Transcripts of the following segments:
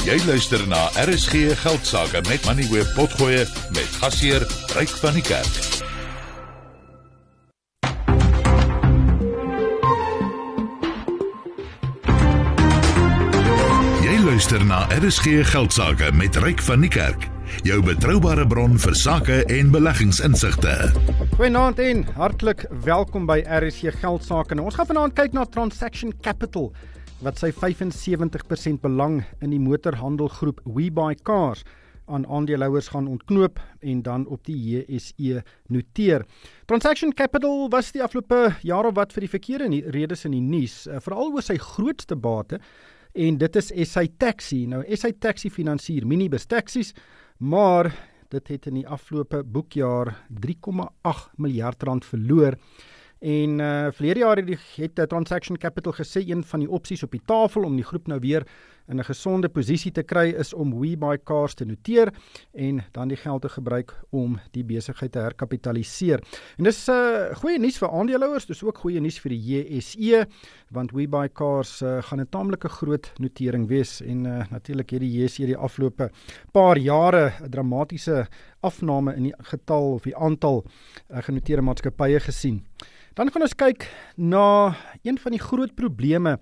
Jy luister na RSG Geldsaake met Money Web Potgoe met gasheer Ryk van die Kerk. Jy luister na RSG Geldsaake met Ryk van die Kerk, jou betroubare bron vir sake en beleggingsinsigte. Goeienaand en hartlik welkom by RSG Geldsaake. Nou, ons gaan vanaand kyk na Transaction Capital wat sy 75% belang in die motorhandelgroep WeBuyCars aan aandeelhouers gaan ontknoop en dan op die JSE noteer. Transaction Capital was die afgelope jaar of wat vir die verkeerde redes in die nuus, uh, veral oor sy grootste bate en dit is SA Taxi. Nou SA Taxi finansier minibus taksies, maar dit het in die afgelope boekjaar 3,8 miljard rand verloor. En uh verlede jaar het die het uh, Transaction Capital gesê een van die opsies op die tafel om die groep nou weer in 'n gesonde posisie te kry is om WeBuyCars te noteer en dan die geld te gebruik om die besigheid te herkapitaliseer. En dis 'n uh, goeie nuus vir aandeelhouers, dis ook goeie nuus vir die JSE want WeBuyCars uh, gaan 'n taamlike groot notering wees en uh, natuurlik het die JSE die afgelope paar jare 'n dramatiese afname in die getal of die aantal uh, genoteerde maatskappye gesien. Dan gaan ons kyk na een van die groot probleme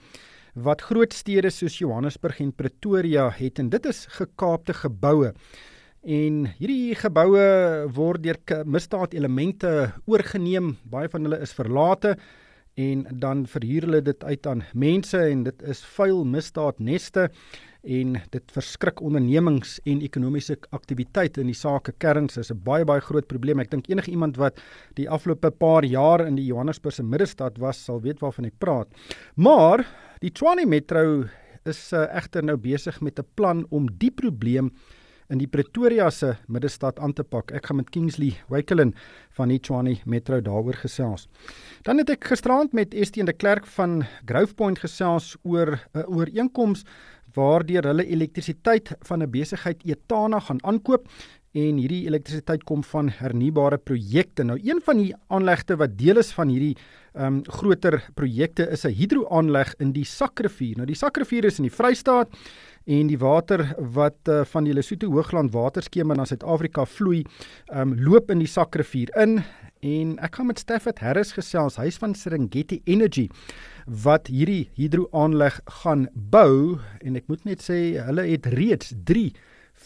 wat groot stede soos Johannesburg en Pretoria het en dit is gekaapte geboue. En hierdie geboue word deur misdaadelemente oorgeneem. Baie van hulle is verlate en dan verhuur hulle dit uit aan mense en dit is vuil misdaadneste en dit verskrik ondernemings en ekonomiese aktiwiteit in die sake kerns is 'n baie baie groot probleem. Ek dink enige iemand wat die afgelope paar jaar in die Johannesburgse middestad was, sal weet waarvan ek praat. Maar die Tshwane Metro is uh, egter nou besig met 'n plan om die probleem in die Pretoria se middestad aan te pak. Ek gaan met Kingsley Wakelin van die Tshwane Metro daaroor gesels. Dan het ek gisterand met Estienne de Klerk van Growthpoint gesels oor 'n uh, ooreenkoms waardeur hulle elektrisiteit van 'n besigheid Etana gaan aankoop en hierdie elektrisiteit kom van hernubare projekte. Nou een van die aanlegte wat deel is van hierdie ehm um, groter projekte is 'n hidroaanleg in die Sakrivier. Nou die Sakrivier is in die Vrystaat en die water wat uh, van die Lesotho Hoogland waterskema na Suid-Afrika vloei, ehm um, loop in die Sakrivier in en ek gaan met Stafford Harris gesels, hy's van Serengeti Energy wat hierdie hidroaanleg gaan bou en ek moet net sê hulle het reeds 3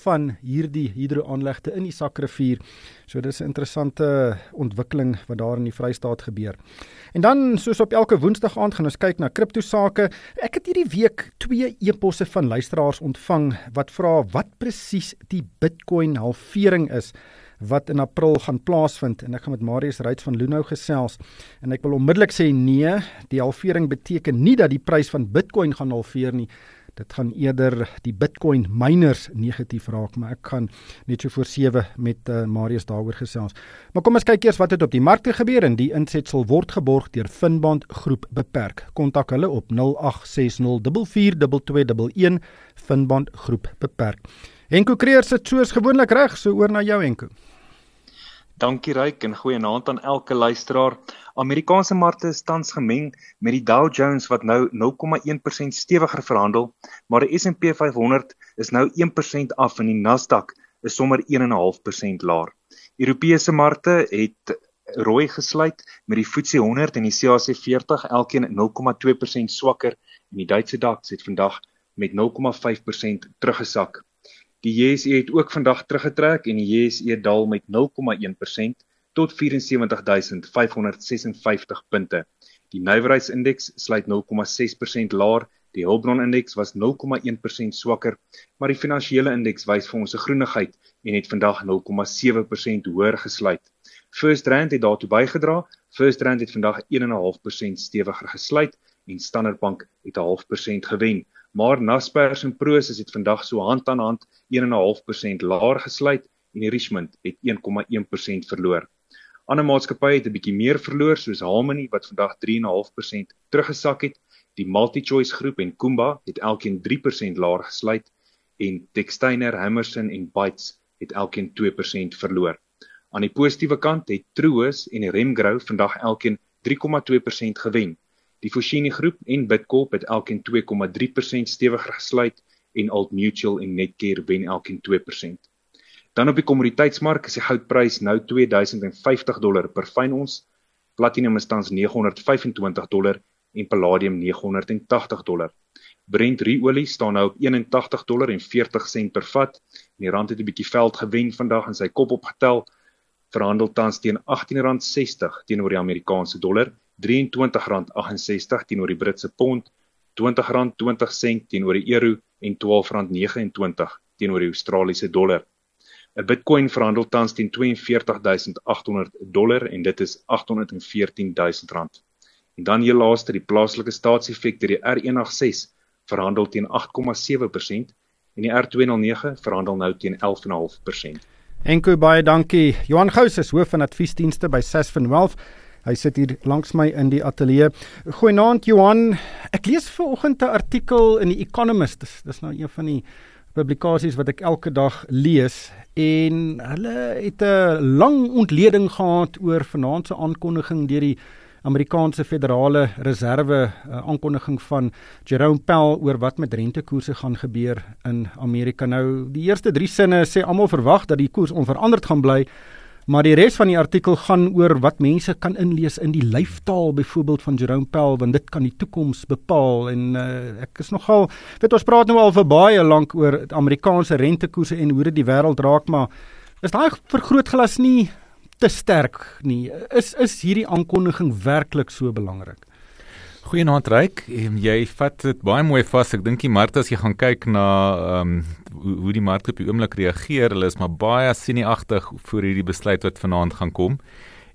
van hierdie hidroaanlegte in die Sakrivier. So dis 'n interessante ontwikkeling wat daar in die Vrystaat gebeur. En dan soos op elke Woensdag aand gaan ons kyk na kripto sake. Ek het hierdie week twee e-posse van luisteraars ontvang wat vra wat presies die Bitcoin halvering is wat in April gaan plaasvind en ek gaan met Marius Ryds van Lunou gesels en ek wil onmiddellik sê nee, die halvering beteken nie dat die prys van Bitcoin gaan halveer nie. Dit gaan eerder die Bitcoin miners negatief raak, maar ek gaan net so voor 7 met uh, Marius daaroor gesels. Maar kom ons kyk eers wat het op die markte gebeur en die insetsel word geborg deur Finbond Groep Beperk. Kontak hulle op 0860442211 Finbond Groep Beperk. Enko Kreer sit soos gewoonlik reg, so oor na jou Enko. Dankie Ryk en goeienaand aan elke luisteraar. Amerikaanse markte is tans gemeng met die Dow Jones wat nou 0,1% stewiger verhandel, maar die S&P 500 is nou 1% af en die Nasdaq is sommer 1.5% laer. Europese markte het rooi gesluit met die FTSE 100 en die CAC 40 elkeen 0,2% swakker en die Duitse DAX het vandag met 0,5% teruggesak. Die JSE het ook vandag teruggetrek en die JSE daal met 0,1% tot 74556 punte. Die nywerheidsindeks sluit 0,6% laer. Die hulpbronindeks was 0,1% swakker, maar die finansiële indeks wys vir ons 'n groenigheid en het vandag 0,7% hoër gesluit. First Rand het daartoe bygedra. First Rand het vandag 1.5% stewiger gesluit en Standard Bank het 'n half persent gewen maar Naspers en Prosus het vandag so hand aan hand 1.5% laer gesluit en Richmond het 1.1% verloor. Ander maatskappye het 'n bietjie meer verloor soos Harmony wat vandag 3.5% teruggesak het. Die MultiChoice groep en Kumba het elkeen 3% laer gesluit en Textainer, Hammerson en Bytes het elkeen 2% verloor. Aan die positiewe kant het Truus en Remgrow vandag elkeen 3,2% gewen Die Foschini groep en Bidcorp het elkeen 2,3% stewiger gesluit en Old Mutual en Netcare wen elkeen 2%. Dan op die kommoditeitsmark is die goudprys nou 2050 dollar per fyn ons. Platinum is tans 925 dollar en palladium 980 dollar. Brent ruolie staan nou op 81 dollar en 40 sent per vat. Die rand het 'n bietjie veld gewen vandag en sy kop opgetel. Verhandel tans teen R18.60 teenoor die Amerikaanse dollar, R23.68 teenoor die Britse pond, R20.20 teenoor die euro en R12.29 teenoor die Australiese dollar. 'n Bitcoin verhandel tans teen 42800 dollar en dit is 814000 rand. En dan hier laaste die plaaslike staatseffek deur die R186 verhandel teen 8,7% en die R209 verhandel nou teen 11,5%. Enko baie dankie. Johan Gous is hoof van adviesdienste by Sasfin Wealth. Hy sit hier langs my in die ateljee. Goeienaand Johan. Ek lees vanoggend 'n artikel in die Economist. Dis, dis nou een van die publikasies wat ek elke dag lees en hulle het 'n lang ontleding gehad oor vanaand se aankondiging deur die Amerikaanse Federale Reserve uh, aankondiging van Jerome Powell oor wat met rentekoerse gaan gebeur in Amerika. Nou, die eerste 3 sinne sê almal verwag dat die koers onveranderd gaan bly, maar die res van die artikel gaan oor wat mense kan inlees in die lyfstaal byvoorbeeld van Jerome Powell want dit kan die toekoms bepaal en uh, ek is nogal weet ons praat nou al vir baie lank oor Amerikaanse rentekoerse en hoe dit die wêreld raak, maar is daai vergrootglas nie te sterk nie. Is is hierdie aankondiging werklik so belangrik? Goeienaand Ryk, jy vat dit baie mooi vas. Ek dink die markte as jy gaan kyk na ehm um, hoe, die markte op die oomblik reageer, hulle is maar baie sinieagtig voor hierdie besluit wat vanaand gaan kom.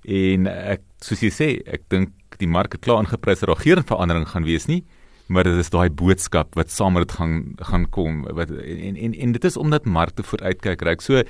En ek soos jy sê, ek dink die markte klaar ingeprys dat daar geen verandering gaan wees nie maar dit is daai boodskap wat saam met dit gaan gaan kom wat en en en dit is omdat markte vooruitkyk reik. So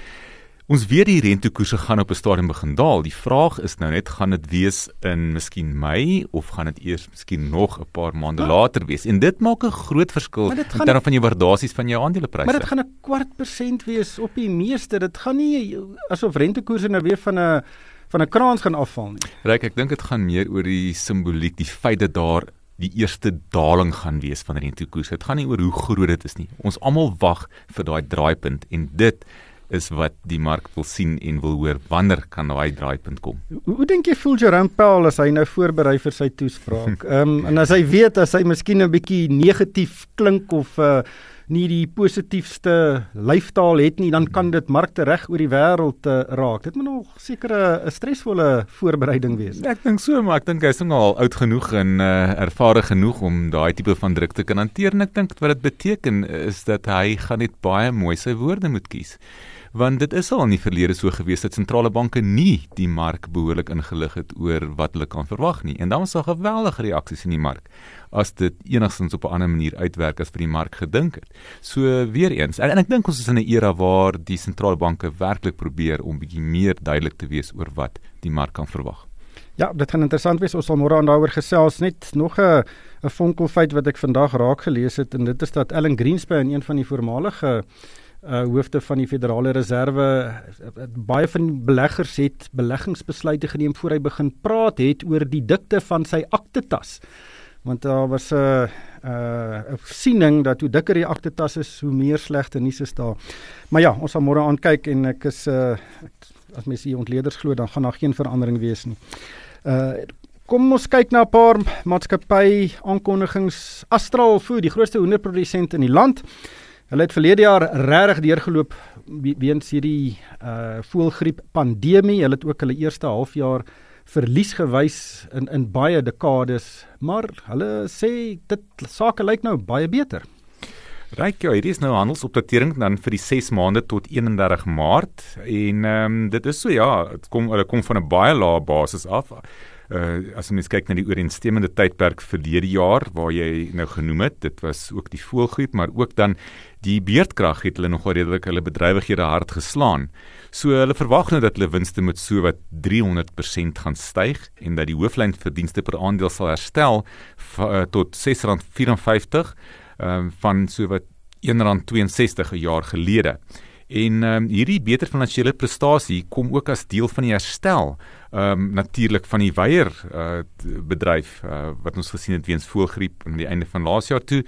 Ons weet die rentekoerse gaan op 'n stadium begin daal. Die vraag is nou net gaan dit wees in miskien Mei of gaan dit eers miskien nog 'n paar maande ja. later wees. En dit maak 'n groot verskil in terme van jou waardasies van jou aandelepryse. Maar dit gaan 'n kwart persent wees op die meeste. Dit gaan nie asof rentekoerse nou weer van 'n van 'n kraans gaan afval nie. Ryk, ek dink dit gaan meer oor die simboliek, die feit dat daar die eerste daling gaan wees van rentekoerse. Dit gaan nie oor hoe groot dit is nie. Ons almal wag vir daai draaipunt en dit is wat die mark wil sien en wil hoor wanneer kan daai draaipunt kom. Hoe, hoe dink jy voel Jerome Powell as hy nou voorberei vir sy toespraak? Ehm um, en as hy weet as hy miskien 'n bietjie negatief klink of uh nie die positiefste lyfstaal het nie, dan kan dit markte reg oor die wêreld uh, raak. Dit moet nog seker 'n stresvolle voorbereiding wees. Ek dink so, maar ek dink hy's nog al oud genoeg en uh, ervare genoeg om daai tipe van druk te kan hanteer en ek dink wat dit beteken is dat hy gaan net baie mooi sy woorde moet kies want dit is al in die verlede so gewees dat sentrale banke nie die mark behoorlik ingelig het oor wat hulle kan verwag nie en dan was daar geweldige reaksies in die mark as dit enigstens op 'n ander manier uitwerk as vir die mark gedink het. So weer eens en, en ek dink ons is in 'n era waar die sentrale banke werklik probeer om bietjie meer duidelik te wees oor wat die mark kan verwag. Ja, dit gaan interessant wees. Ons sal môre aan daaroor gesels. Net nog 'n 'n fonkelfeit wat ek vandag raak gelees het en dit is dat Ellen Greenspan, een van die voormalige uh hoofde van die Federale Reserve baie van beleggers het beleggingsbesluite geneem voor hy begin praat het oor die dikte van sy aktetas. Want daar was 'n uh, 'n uh, siening dat hoe dikker die aktetas is, hoe meer slegte nuus is daar. Maar ja, ons sal môre aan kyk en ek is uh as mens hier ontleeders glo dan gaan daar geen verandering wees nie. Uh Kom ons kyk na 'n paar maatskappy aankondigings. Astral Food, die grootste hoenderprodusent in die land, Hulle het verlede jaar regtig deurgeloop weens hierdie uh voëlgriep pandemie. Hulle het ook hulle eerste halfjaar verlies gewys in in baie dekades, maar hulle sê dit sake lyk nou baie beter. Ryk ja, hierdie is nou handelsopdatering dan vir die 6 maande tot 31 Maart en ehm um, dit is so ja, dit kom hulle kom van 'n baie lae basis af uh as ons kyk na die ooreenstemmende tydperk verlede jaar waar jy nou genoem het, dit was ook die voëlgriep, maar ook dan die beerdkrag het hulle nogal redelik hulle bedrywighede hard geslaan. So hulle verwag nou dat hulle winste met so wat 300% gaan styg en dat die hooflyn verdienste per aandeel sal herstel uh, tot R6.54 um, van so wat R1.62 'n jaar gelede. En um, hierdie beter finansiële prestasie kom ook as deel van die herstel ehm um, natuurlik van die weier uh, bedryf uh, wat ons gesien het weens voëlgriep aan die einde van laas jaar toe.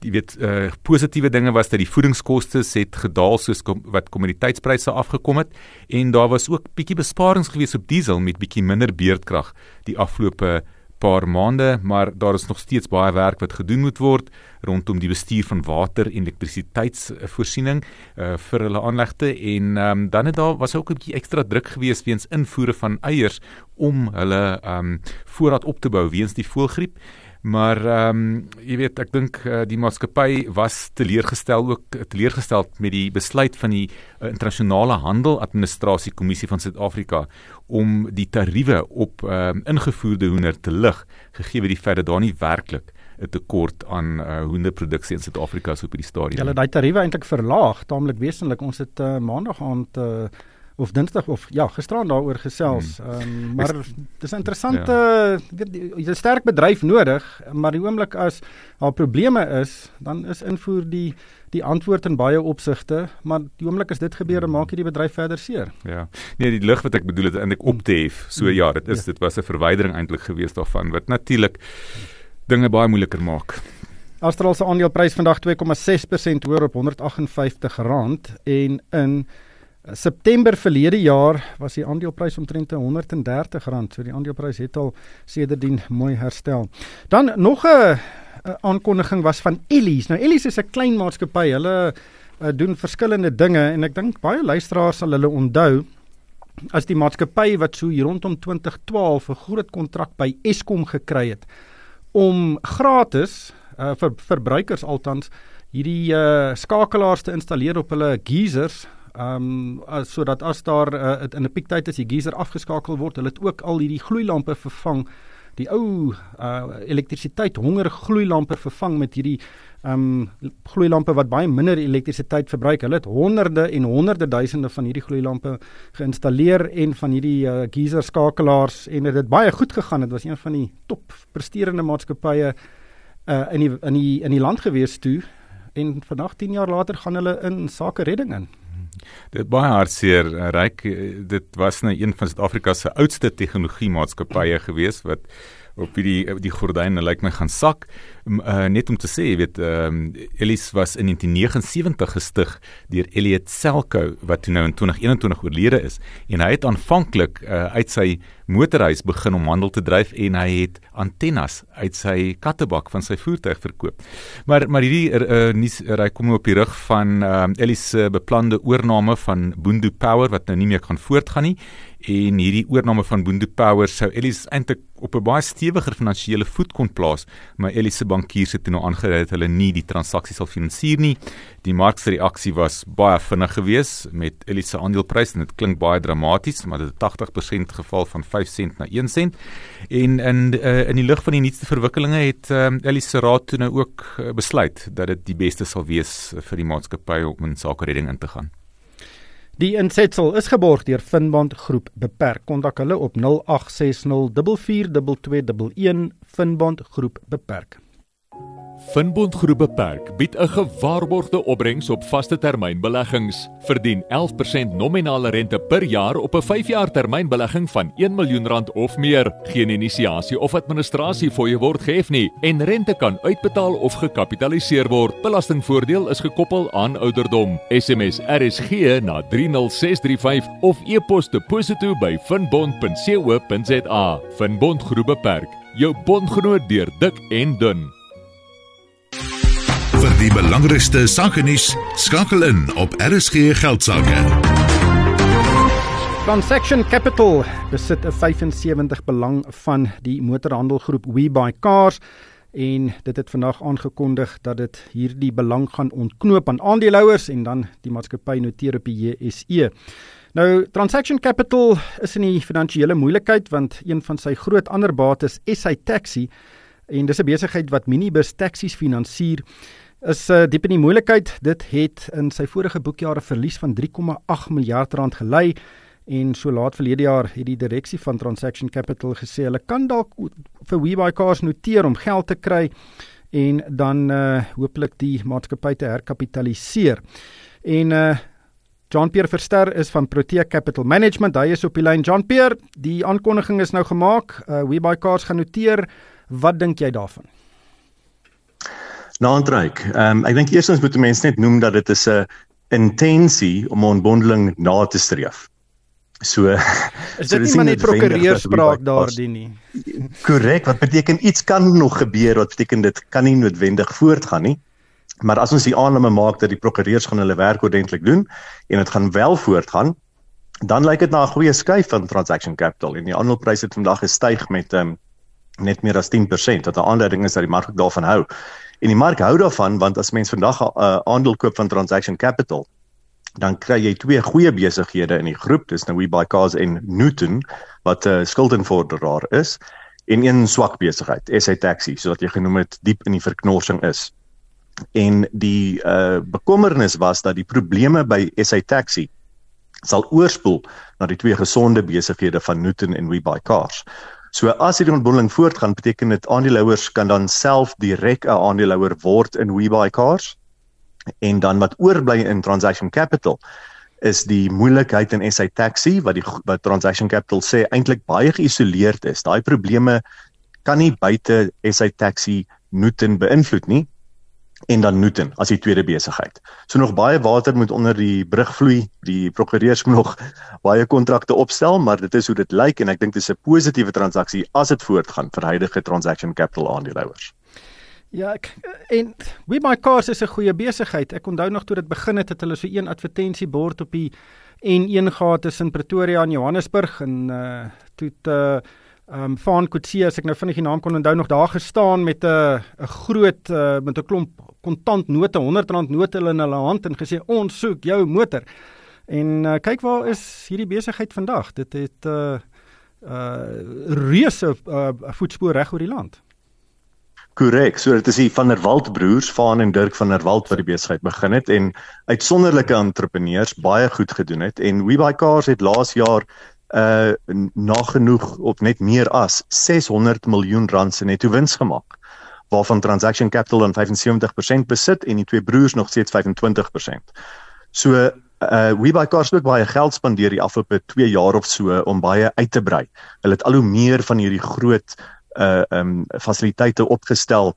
jy weet uh positiewe dinge was dat die voedingskoste het gedaal soos kom, wat kommoditeitspryse afgekom het en daar was ook bietjie besparings gewees op diesel met bietjie minder beerdkrag die afgelope paar maande, maar daar is nog steeds baie werk wat gedoen moet word rondom die bestuur van water en elektrisiteitsvoorsiening uh, vir hulle aanlegte en um, dan het daar was ook 'n bietjie ekstra druk gewees weens invoere van eiers om hulle um, voorraad op te bou weens die voëlgriep. Maar ehm um, jy weet ek dink uh, die maatskappy was teleurgestel ook teleurgestel met die besluit van die uh, internasionale handel administrasie kommissie van Suid-Afrika om die tariewe op ehm um, ingevoerde hoender te lig gegee die feit dat daar nie werklik 'n tekort aan uh, hoenderproduksie in Suid-Afrika is op hierdie stadium. Hulle het daai tariewe eintlik verlaag, taamlik wesentlik. Ons het uh, maandag aand uh, of dinsdag of ja, gisteraan daaroor gesels. Hmm. Ehm um, maar dis interessant ja. weet jy 'n sterk bedryf nodig, maar die oomblik as daar probleme is, dan is invoer die die antwoord in baie opsigte, maar die oomblik as dit gebeur, dan maak dit die bedryf verder seer. Ja. Nee, die lig wat ek bedoel het eintlik op te hef. So hmm. ja, dit is ja. dit was 'n verwydering eintlik geweest daarvan wat natuurlik dinge baie moeiliker maak. Astral se aandeleprys vandag 2,6% hoër op R158 en in September verlede jaar was die aandeleprys omtrent R130, so die aandeleprys het al sedertdien mooi herstel. Dan nog 'n aankondiging was van Ellies. Nou Ellies is 'n klein maatskappy. Hulle uh, doen verskillende dinge en ek dink baie luisteraars sal hulle onthou as die maatskappy wat so hier rondom 2012 'n groot kontrak by Eskom gekry het om gratis uh, vir verbruikers altans hierdie uh, skakelaars te installeer op hulle geysers Ehm um, sodat as daar uh, in 'n piektyd as die geyser afgeskakel word, hulle het ook al hierdie gloeilampe vervang, die ou uh, elektrisiteit honger gloeilampe vervang met hierdie um, gloeilampe wat baie minder elektrisiteit verbruik. Hulle het honderde en honderde duisende van hierdie gloeilampe geïnstalleer en van hierdie uh, geyser skakelaars en dit het baie goed gegaan. Dit was een van die top presterende maatskappye uh, in die in die in die land gewees toe en vandag 10 jaar later gaan hulle in sake redding in. Dit baie hartseer eh, ryk. Dit was nou een van Suid-Afrika se oudste tegnologie maatskappye gewees wat op die die gordyne lyk my gaan sak. Uh, net om te sê jy weet um, Ellis was in 1979 gestig deur Elliot Selko wat nou in 2021 oorlede is. En hy het aanvanklik uh, uit sy motorhuis begin om handel te dryf en hy het antennes uit sy kattebak van sy voertuig verkoop. Maar maar hierdie uh, nuus ry kom op die rug van uh, Ellis se beplande oorneem van Bundu Power wat nou nie meer kan voortgaan nie en hierdie oorneem van Bundu Power sou Ellis eintlik op 'n baie stewiger finansiële voet kon plaas, maar Ellis se bankiers het nou aangedui dat hulle nie die transaksie sal finansier nie. Die mark se reaksie was baie vinnig geweest met Ellis se aandeleprys en dit klink baie dramaties, maar dit het 80% geval van 5 sent na 1 sent. En in uh, in die lig van die nuutste verwikkelinge het um, Ellis se raad toe nou ook uh, besluit dat dit die beste sal wees vir die maatskappy om in sake redding in te gaan. Die insetsel is geborg deur Finbond Groep Beperk. Kontak hulle op 0860 442211 Finbond Groep Beperk. Finbond Groep Beperk bied 'n gewaarborgde opbrengs op vaste termynbeleggings. Verdien 11% nominale rente per jaar op 'n 5-jaar termynbelegging van 1 miljoen rand of meer. Geen inisiasie of administrasie fooie word gehef nie en rente kan uitbetaal of gekapitaliseer word. Belastingvoordeel is gekoppel aan ouderdom. SMS RSG na 30635 of e-pos deposito by finbond.co.za. Finbond Groep Beperk, jou bondgenoot deur dik en dun. Vir die belangrikste sake nuus skakel in op RSG geldsaake. Transaction Capital besit 'n 75 belang van die motorhandelgroep WeBuyCars en dit het vandag aangekondig dat dit hierdie belang gaan ontknoop aan aandeelhouers en dan die maatskappy noteer op die JSE. Nou Transaction Capital is in die finansiële moeilikheid want een van sy groot ander bates is sy taxi en dis 'n besigheid wat minibus taksies finansier is uh, diep in die moeilikheid. Dit het in sy vorige boekjare verlies van 3,8 miljard rand gelei en so laat verlede jaar het die direksie van Transaction Capital gesê hulle kan dalk vir WeBuyCars noteer om geld te kry en dan uh hopelik die maatskappy te herkapitaliseer. En uh Jean-Pierre Verster is van Protea Capital Management. Hy is op die lyn. Jean-Pierre, die aankondiging is nou gemaak. Uh WeBuyCars gaan noteer. Wat dink jy daarvan? Naandryk. Ehm um, ek dink eerstens moet mense net noem dat dit is 'n intensie om ontbondeling na te streef. So is dit so, nie maar net prokureursspraak daardie nie. Korrek, wat beteken iets kan nog gebeur, wat beteken dit kan nie noodwendig voortgaan nie. Maar as ons die aanname maak dat die prokureurs gaan hulle werk ordentlik doen en dit gaan wel voortgaan, dan lyk dit na 'n goeie skuif van transaction capital en die aandelepryse het vandag gestyg met um, net meer as 10% wat 'n aanduiding is dat die mark daarvan hou. En die mark hou daarvan want as mens vandag 'n uh, aandeel koop van transaction capital, dan kry jy twee goeie besighede in die groep, dis nou WeBuyCars en Newton wat 'n uh, skuldinvorderaar is en een swak besigheid, SA Taxi, soos wat jy genoem het, diep in die verknorsing is. En die uh bekommernis was dat die probleme by SA Taxi sal oorspoel na die twee gesonde besighede van Newton en WeBuyCars. So as hierdie ontbondeling voortgaan, beteken dit aandeelhouers kan dan self direk 'n aandeelhouer word in WeBuyCars en dan wat oorbly in Transaction Capital is die moeilikheid in SA Taxi wat die wat Transaction Capital sê eintlik baie geïsoleerd is. Daai probleme kan nie buite SA Taxi Newton beïnvloed nie en dan Newton as die tweede besigheid. So nog baie water moet onder die brug vloei. Die prokureurs moet nog baie kontrakte opstel, maar dit is hoe dit lyk en ek dink dit is 'n positiewe transaksie as dit voortgaan vir huidige transaction capital aandeelhouers. Ja, ek, en We My Cars is 'n goeie besigheid. Ek onthou nog toe dit begin het, het hulle so een advertensiebord op die N1 gehad tussen Pretoria en Johannesburg en uh toe uh ehm um, Van Kutsie as ek nou vinnig die naam kon onthou nog daar gestaan met 'n 'n groot uh, met 'n klomp kontant note, R100 note in hulle hand en gesê ons soek jou motor. En uh, kyk waar is hierdie besigheid vandag. Dit het 'n uh, uh, reuse uh, voetspoor reg oor die land. Korrek. So dit is die van der Walt broers, Van en Dirk van der Walt wat die besigheid begin het en uitsonderlike entrepreneurs baie goed gedoen het en WeBuyCars het laas jaar uh nagenoeg op net meer as 600 miljoen rand se netto wins gemaak waarvan Transaction Capital dan 75% besit en die twee broers nog steeds 25%. So uh WeBuyCars het baie geld spandeer die afgelope 2 jaar of so om baie uit te brei. Hulle het al hoe meer van hierdie groot uh um fasiliteite opgestel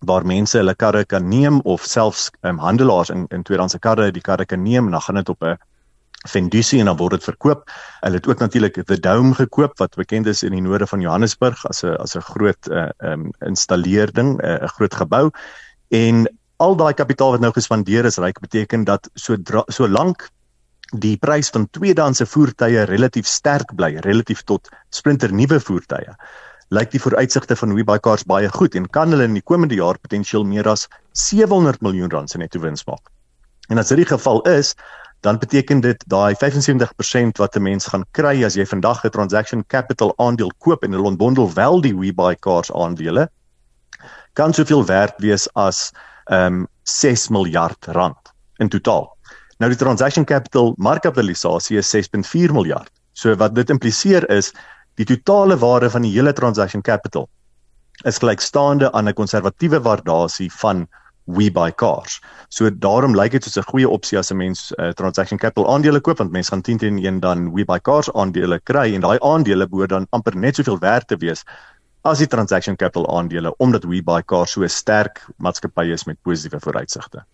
waar mense hulle karre kan neem of selfs um handelaars in in tweedehandse karre die karre kan neem en dan gaan dit op 'n Fendusi en dan word dit verkoop. Hulle het ook natuurlik The Dome gekoop wat bekend is in die noorde van Johannesburg as 'n as 'n groot uh um installeerding, 'n uh, groot gebou. En al daai kapitaal wat nou gespandeer is, ryk beteken dat so so lank die prys van tweedehandse voertuie relatief sterk bly relatief tot splinternuwe voertuie. Lyk die vooruitsigte van WeBuyCars baie goed en kan hulle in die komende jaar potensieel meer as 700 miljoen rand se netto wins maak. En as dit die geval is, dan beteken dit daai 75% wat 'n mens gaan kry as jy vandag 'n transaction capital aandeel koop en hulle ontbondel wel die WeBuyCars aandele kan soveel werd wees as ehm um, 6 miljard rand in totaal. Nou die transaction capital markkapitalisasie is 6.4 miljard. So wat dit impliseer is die totale waarde van die hele transaction capital is gelykstaande aan 'n konservatiewe waardasie van we buy cars. So daarom lyk dit soos 'n goeie opsie as 'n mens uh, transaction capital aandele koop want mense gaan 10 teen 1 dan we buy cars aandele kry en daai aandele behoort dan amper net soveel werd te wees as die transaction capital aandele omdat we buy cars so 'n sterk maatskappy is met positiewe vooruitsigte.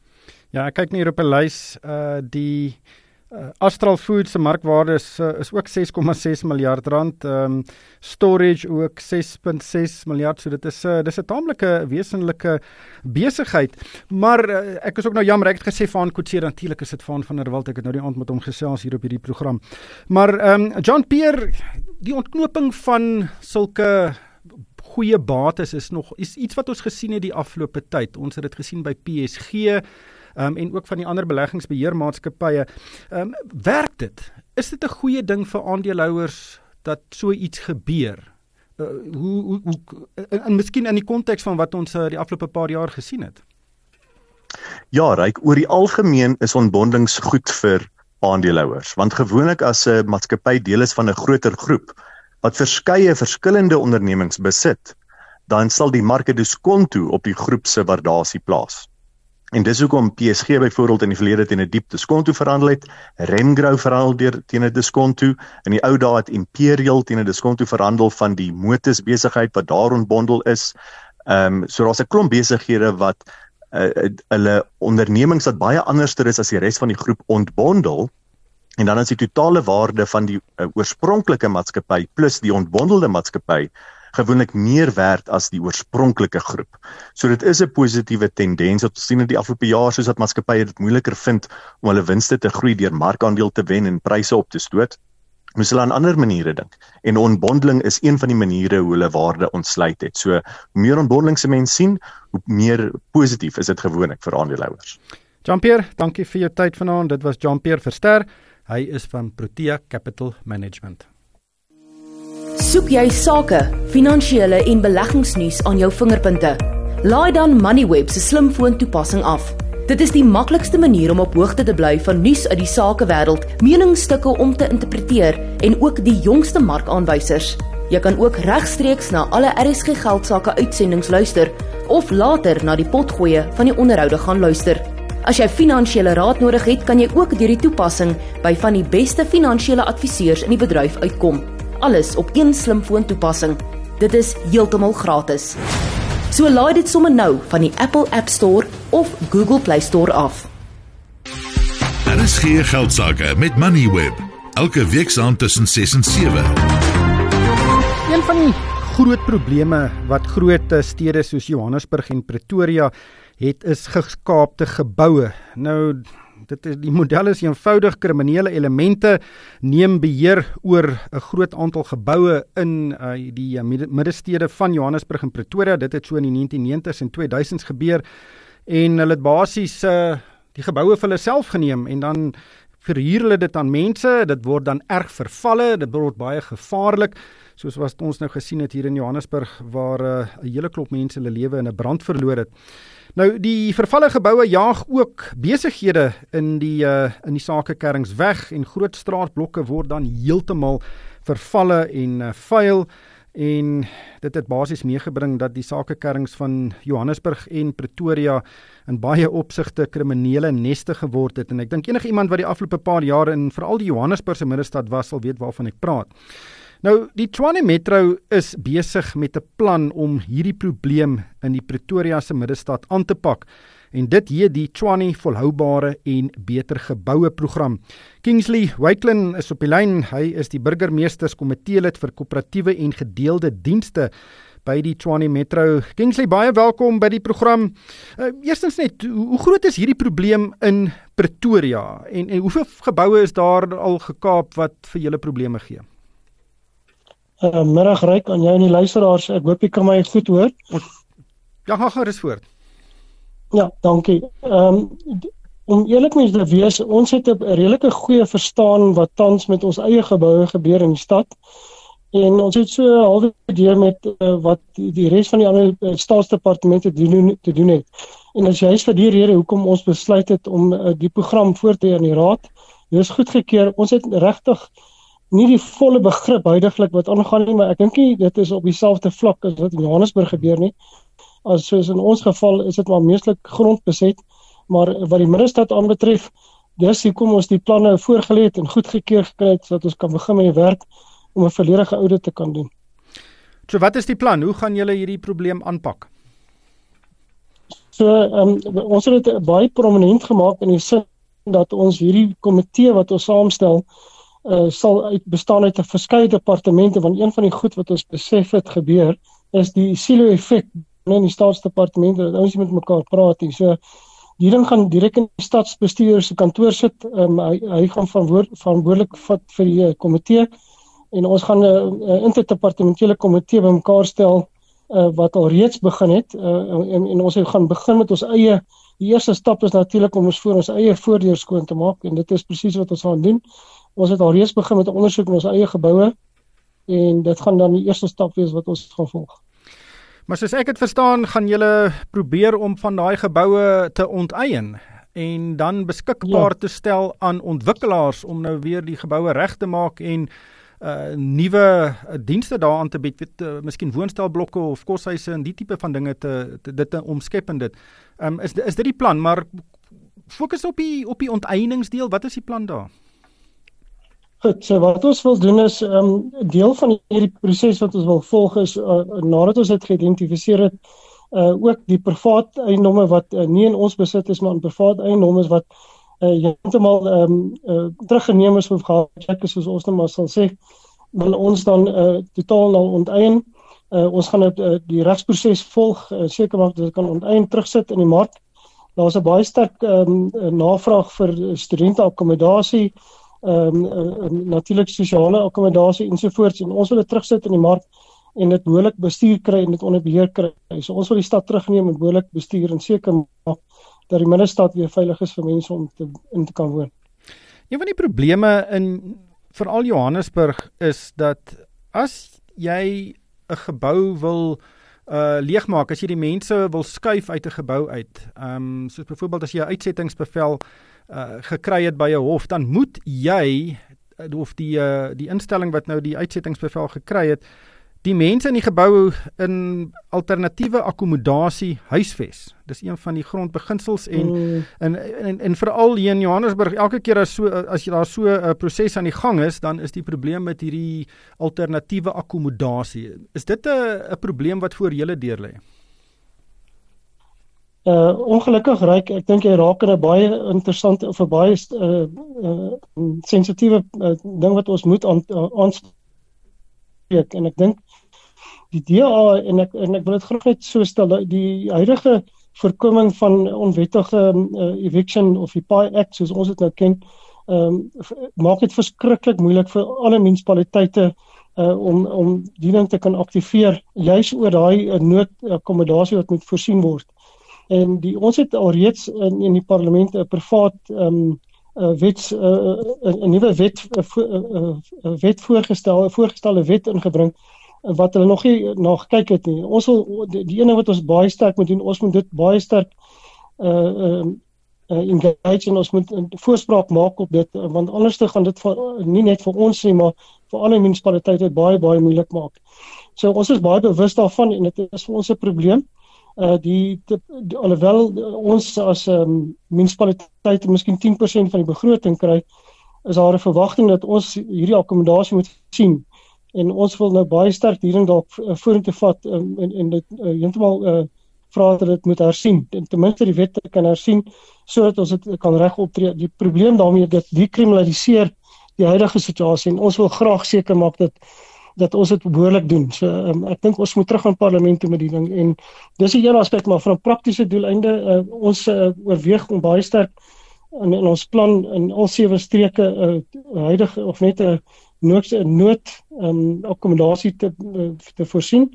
Ja, ek kyk net hier op 'n lys uh die Uh, Astral Foods se markwaarde is uh, is ook 6,6 miljard rand. Ehm um, storage ook 6.6 miljard. So dit is 'n uh, dis 'n taamlike wesenlike besigheid. Maar uh, ek is ook nou jammer ek het gesê van Kutse natuurlik is dit van van der Walt. Ek het nou die aand met hom gesels hier op hierdie program. Maar ehm um, John Pierre die ontknoping van sulke goeie bates is nog is iets wat ons gesien het die afgelope tyd. Ons het dit gesien by PSG um, en ook van die ander beleggingsbeheermaatskappye. Ehm um, werk dit? Is dit 'n goeie ding vir aandeelhouers dat so iets gebeur? Uh, hoe hoe hoe en, en miskien in die konteks van wat ons uh, die afgelope paar jaar gesien het. Ja, ryk oor die algemeen is ontbondings goed vir aandeelhouers want gewoonlik as 'n maatskappy deel is van 'n groter groep wat verskeie verskillende ondernemings besit, dan sal die marke diskonto op die groep se waardasie plaas. En dis hoekom PSG byvoorbeeld in die verlede teen 'n diep diskonto verhandel het, Remgrow verhandel deur teen 'n diskonto, in die ou dae het Imperial teen 'n diskonto verhandel van die motors besigheid wat daar ontbondel is. Ehm um, so daar's 'n klomp besighede wat uh, hulle ondernemings wat baie anderster is as die res van die groep ontbondel. En dan is die totale waarde van die uh, oorspronklike maatskappy plus die ontbondelde maatskappy gewoonlik meer werd as die oorspronklike groep. So dit is 'n positiewe tendens wat ons sien in die afgelope jaar soos dat maatskappye dit moeiliker vind om hulle winste te groei deur markandeel te wen en pryse op te stoot. Moes hulle aan ander maniere dink. En onbondeling is een van die maniere hoe hulle waarde ontsluit het. So hoe meer onbondeling se mens sien, hoe meer positief is dit gewoonlik vir aandeelhouers. Jean-Pierre, dankie vir jou tyd vanaand. Dit was Jean-Pierre Verster. Hy is van Protea Capital Management. Soek jy sake, finansiële en beleggingsnuus aan jou vingerpunte? Laai dan Moneyweb se slimfoon toepassing af. Dit is die maklikste manier om op hoogte te bly van nuus uit die sakewêreld, meningsstukke om te interpreteer en ook die jongste markaanwysers. Jy kan ook regstreeks na alle RSG geldsaake uitsendings luister of later na die potgoeie van die onderhoude gaan luister. As jy finansiële raad nodig het, kan jy ook deur die toepassing by van die beste finansiële adviseurs in die bedryf uitkom alles op een slimfoon toepassing. Dit is heeltemal gratis. So laai dit sommer nou van die Apple App Store of Google Play Store af. Daar is geen geld sake met Moneyweb. Elke week saam tussen 6 en 7. Een van die groot probleme wat groot stede soos Johannesburg en Pretoria het is geskaapte geboue. Nou Dit is die model is eenvoudig kriminele elemente neem beheer oor 'n groot aantal geboue in uh, die uh, middestede van Johannesburg en Pretoria. Dit het so in die 1990s en 2000s gebeur en hulle het basies uh, die geboue vir hulle self geneem en dan verhuur hulle dit aan mense. Dit word dan erg vervalle, dit word baie gevaarlik soos wat ons nou gesien het hier in Johannesburg waar 'n uh, hele klop mense hulle lewe in 'n brand verloor het. Nou die vervalle geboue jaag ook besighede in die uh, in die sakekerrings weg en groot straatblokke word dan heeltemal vervalle en uh, vuil en dit het basies meegebring dat die sakekerrings van Johannesburg en Pretoria in baie opsigte kriminele neste geword het en ek dink enige iemand wat die afgelope paar jare in veral die Johannesburgse middestad was sal weet waarvan ek praat. Nou die Tshwane Metro is besig met 'n plan om hierdie probleem in die Pretoria se middestad aan te pak en dit hier die Tshwane volhoubare en beter geboue program. Kingsley Wyklin is op die lyn. Hy is die burgemeesterskomitee lid vir koöperatiewe en gedeelde dienste by die Tshwane Metro. Kingsley, baie welkom by die program. Uh, eerstens net, hoe, hoe groot is hierdie probleem in Pretoria en en hoeveel geboue is daar al gekaap wat vir julle probleme gee? Uh, middag ryk aan jou en die luisteraars. Ek hoop jy kan my goed hoor. Ja, gaan gerus voort. Ja, dankie. Ehm um, om eerlik mens te wees, ons het 'n redelike goeie verstaan wat tans met ons eie geboue gebeur in die stad. En ons het so halwe deur met uh, wat die, res van die ander uh, staatsdepartemente doen te doen het. En as jy vir die rede hoekom ons besluit het om uh, die program voort te hê in die raad, dis goedgekeur. Ons het regtig nie die volle begrip huidigelik wat aangaan nie, maar ek dink dit is op dieselfde vlak as wat in Johannesburg gebeur nie. As soos in ons geval is dit maar meeslik grondbeset, maar wat die middestad aanbetref, dis hoekom ons die planne voorgelê het en goedgekeur gekry het sodat ons kan begin met die werk om 'n volledige audit te kan doen. So wat is die plan? Hoe gaan julle hierdie probleem aanpak? So, ehm um, ons het dit baie prominent gemaak in die sin dat ons hierdie komitee wat ons saamstel uh, sal uit bestaan uit 'n verskeie departemente want een van die goed wat ons besef het gebeur is die silo effek in die staatsdepartemente dat ons met mekaar praat en so die ding gaan direk in die stadsbestuur se kantoor sit um, hy, hy gaan verantwoord, verantwoordelik vat vir die uh, komitee en ons gaan 'n uh, interdepartementele komitee bymekaar stel uh, wat al reeds begin het uh, en, en ons gaan begin met ons eie die eerste stap is natuurlik om ons voor ons eie voordeur skoon te maak en dit is presies wat ons gaan doen Ons het al reeds begin met 'n ondersoek in ons eie geboue en dit gaan dan die eerste stap wees wat ons gaan volg. Maar soos ek dit verstaan, gaan julle probeer om van daai geboue te onteien en dan beskikbaar ja. te stel aan ontwikkelaars om nou weer die geboue reg te maak en uh nuwe uh, dienste daaraan te bied, weet uh, miskien woonstelblokke of koshuise en die tipe van dinge te, te dit te omskep en dit. Um is is dit die plan, maar fokus op die op die onteieningsdeel. Wat is die plan daar? Goed, so wat ons wil doen is 'n um, deel van hierdie proses wat ons wil volg is uh, nadat ons dit geïdentifiseer het uh ook die privaat eiendomme wat uh, nie in ons besit is maar in privaat eiendomme wat uh heeltemal ehm um, uh teruggeneem is of gehad is soos ons nou maar sal sê wil ons dan uh totaal nou onteien. Uh ons gaan dit uh, die regsproses volg uh, seker maak dat dit kan onteien terugsit in die mark. Daar's 'n baie sterk ehm um, navraag vir studente akkommodasie ehm um, natuurlik sosiale akkommodasie ensovoorts en ons wil dit terugsit in die mark en dit behoorlik bestuur kry en dit onder beheer kry. So ons wil die stad terugneem en behoorlik bestuur en seker maak dat die middestad weer veilig is vir mense om te in te kan woon. Een van die probleme in veral Johannesburg is dat as jy 'n gebou wil uh leegmaak as jy die mense wil skuif uit 'n gebou uit. Ehm um, soos byvoorbeeld as jy 'n uitsettingsbevel uh gekry het by 'n hof, dan moet jy uh, of die uh die instelling wat nou die uitsettingsbevel gekry het, die mense in die gebou in alternatiewe akkommodasie huisves. Dis een van die grondbeginsels en mm. en en, en veral hier in Johannesburg elke keer as so as jy daar so 'n proses aan die gang is, dan is die probleem met hierdie alternatiewe akkommodasie. Is dit 'n 'n probleem wat voor julle deur lê? Uh ongelukkig reik ek dink jy raak in 'n baie interessante of 'n baie uh, uh sensitiewe uh, ding wat ons moet aan aanspreek en ek dink die DA en ek en ek wil dit graag net so stel die huidige voorkoming van onwettige uh, eviction of die PI Act soos ons dit nou ken, ehm um, maak dit verskriklik moeilik vir alle munisipaliteite uh, om om diening te kan aktiveer juis oor daai uh, noodakkommodasie wat moet voorsien word. En die ons het alreeds in in die parlement 'n privaat ehm um, uh, wet 'n uh, nuwe wet uh, uh, wet voorgestel 'n voorgestelde wet ingebring wat hulle nog nie na gekyk het nie. Ons wil die, die ene wat ons baie sterk moet doen, ons moet dit baie sterk uh uh, uh engage en ons moet 'n voorspraak maak op dit want anders te gaan dit vir, nie net vir ons nie, maar vir alle munisipaliteite baie baie moeilik maak. So ons is baie bewus daarvan en dit is vir ons 'n probleem. Uh die, die, die alhoewel ons as 'n um, munisipaliteit miskien 10% van die begroting kry, is daar 'n verwagting dat ons hierdie akkommodasie moet sien en ons wil nou baie sterk hierin dalk uh, vorentoe vat um, en en dit uh, heeltemal uh, vra dat dit moet hersien en ten minste die wet kan hersien sodat ons dit kan reg optree. Die probleem daarmee dat dit dekriminaliseer die huidige situasie en ons wil graag seker maak dat dat ons dit behoorlik doen. So um, ek dink ons moet terug aan parlement toe met die ding en dis 'n hele aspek maar van 'n praktiese doeleinde uh, ons uh, oorweeg om baie sterk in, in ons plan in al sewe streke uh, huidige of net 'n uh, nood nood um, akkommodasie te te voorsien.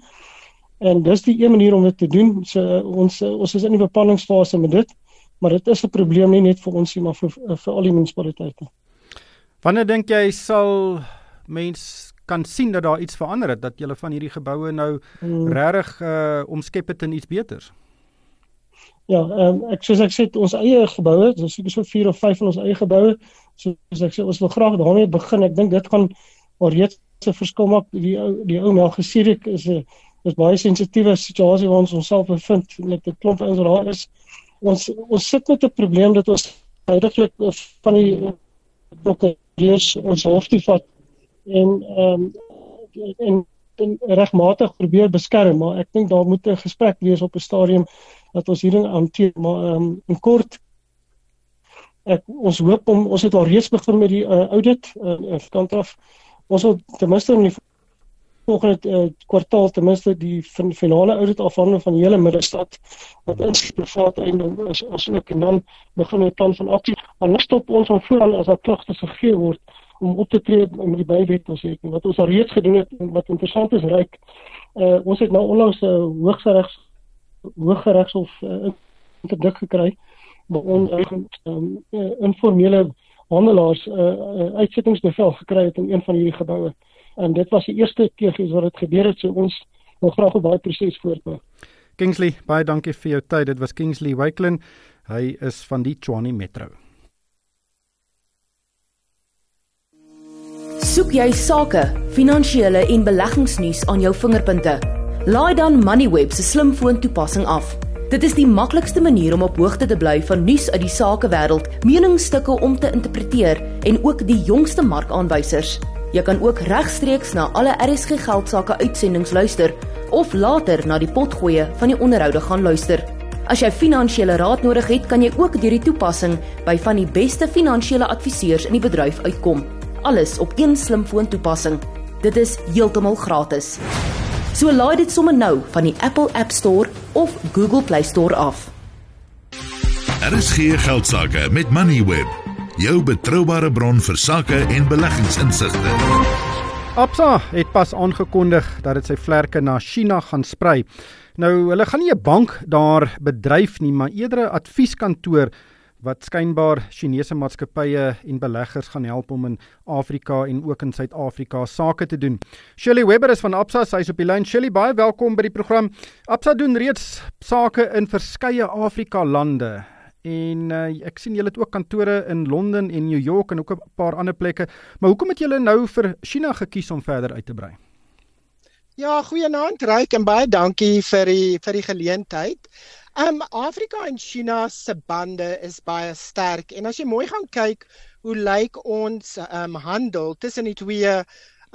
En dis die een manier om dit te doen. So ons ons is in die beplanningsfase met dit, maar dit is 'n probleem nie net vir ons nie, maar vir vir al die munisipaliteite. Wanneer dink jy sal mens kan sien dat daar iets verander het dat julle van hierdie geboue nou hmm. regtig uh omskep het in iets beters? Ja, ehm um, ek soos ek sê ons eie geboue, dis seker so 4 of 5 van ons eie geboue soos ek sê ons wil graag daarmee begin. Ek dink dit gaan alreeds 'n verskil maak. Die die ou Melchisedek is 'n is baie sensitiewe situasie waar ons onsself bevind met 'n klomp ouens wat daar is. Ons ons sit met 'n probleem dat ons heidaglik van die prokureurs ons hof toe vat en ehm um, en en regmatig probeer beskerm, maar ek dink daar moet 'n gesprek wees op 'n stadium dat ons hierin hanteer, maar ehm um, in kort ek ons hoop om ons het al reeds begin met die uh, audit uh, kant af. Ons wil ten minste in die volgende uh, kwartaal ten minste die fin finale audit afhandeling van die hele middestad wat insluit privaat eiendom is as ook en dan begin 'n plan van aksie. Maar net stop ons om vooral as daar klagtes gegee word om op te tree om die bywet te sê wat ons al reeds gedoen het en wat interessant is ryk. Uh, ons het nou onlangs 'n uh, hooggeregs hooggeregshof uh, interdik gekry maar ons eie um, informele handelaars 'n uh, uh, uitsettingsbevel gekry het in een van hierdie geboue. En dit was die eerste keer wat dit gebeur het, so ons wil graag op daai proses voortbou. Kingsley, baie dankie vir jou tyd. Dit was Kingsley Wyklin. Hy is van die Tshwane Metro. Soek jy sake, finansiële en beleggingsnuus aan jou vingerpunte? Laai dan Moneyweb se slimfoon toepassing af. Dit is die maklikste manier om op hoogte te bly van nuus uit die sakewêreld, meningsstukke om te interpreteer en ook die jongste markaanwysers. Jy kan ook regstreeks na alle RSG geldsaake uitsendings luister of later na die potgoeie van die onderhoude gaan luister. As jy finansiële raad nodig het, kan jy ook deur die toepassing by van die beste finansiële adviseurs in die bedryf uitkom. Alles op een slimfoon toepassing. Dit is heeltemal gratis. So laai dit sommer nou van die Apple App Store of Google Play Store af. Daar is geen geldsaake met Moneyweb, jou betroubare bron vir sake en beleggingsinsigte. Absa het pas aangekondig dat dit sy vlerke na China gaan sprei. Nou, hulle gaan nie 'n bank daar bedryf nie, maar eerder 'n advieskantoor wat skynbaar Chinese maatskappye en beleggers gaan help om in Afrika en ook in Suid-Afrika sake te doen. Shirley Webber is van Absa, sy is op die lyn. Shirley, baie welkom by die program. Absa doen reeds sake in verskeie Afrika lande. En uh, ek sien julle het ook kantore in Londen en New York en ook 'n paar ander plekke. Maar hoekom het julle nou vir China gekies om verder uit te brei? Ja, goeienaand Ryk en baie dankie vir die vir die geleentheid. Um Afrika en China se bande is baie sterk en as jy mooi gaan kyk hoe lyk ons um handel tussen die twee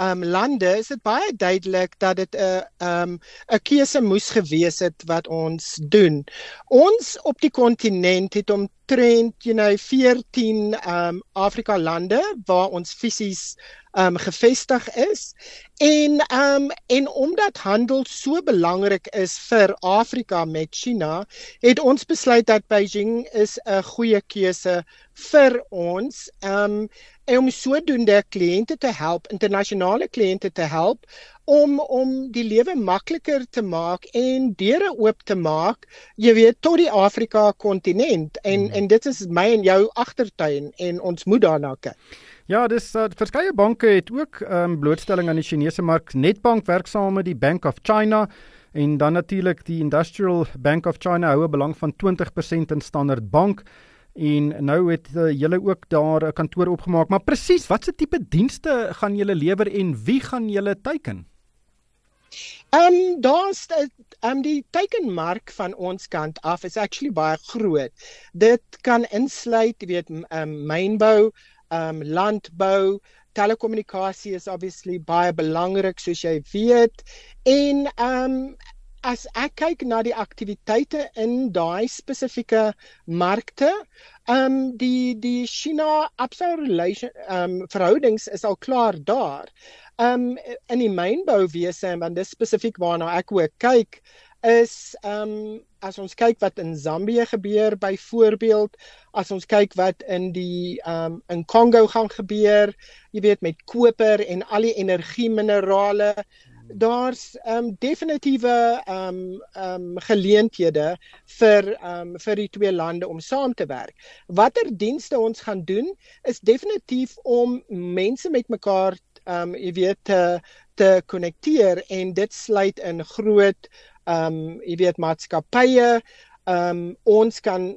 um lande is dit baie duidelik dat dit 'n uh, um 'n keuse moes gewees het wat ons doen. Ons op die kontinent het omtrent you know 14 um Afrika lande waar ons fisies um gevestig is. En um en omdat handel so belangrik is vir Afrika met China het ons besluit dat Beijing is 'n goeie keuse vir ons um en om sodoende kliënte te help internasionale kliënte te help om om die lewe makliker te maak en deure oop te maak jy weet tot die Afrika kontinent en hmm. en dit is my en jou agtertuin en ons moet daarna kyk Ja, dis uh, verskeie banke het ook ehm um, blootstelling aan die Chinese mark. Nedbank werk saam met die Bank of China en dan natuurlik die Industrial Bank of China hou 'n belang van 20% in Standard Bank. En nou het uh, julle ook daar 'n kantoor opgemaak, maar presies watse tipe dienste gaan julle lewer en wie gaan julle teiken? Ehm um, daar's ehm um, die teikenmark van ons kant af is actually baie groot. Dit kan insluit, jy weet, ehm um, mynbou, um landbou, telekommunikasie is obviously baie belangrik soos jy weet. En um as ek kyk na die aktiwiteite in daai spesifieke markte, um die die China Absa relation um verhoudings is al klaar daar. Um in die mynbouwese en dan dis spesifiek waarna ek ook kyk is um as ons kyk wat in Zambië gebeur byvoorbeeld as ons kyk wat in die um in Kongo gaan gebeur jy weet met koper en al die energie minerale daar's um definitiewe um um geleenthede vir um vir die twee lande om saam te werk. Watter dienste ons gaan doen is definitief om mense met mekaar um jy weet te te konnekteer en dit sluit in groot um, jy weet maatskappye um, ons kan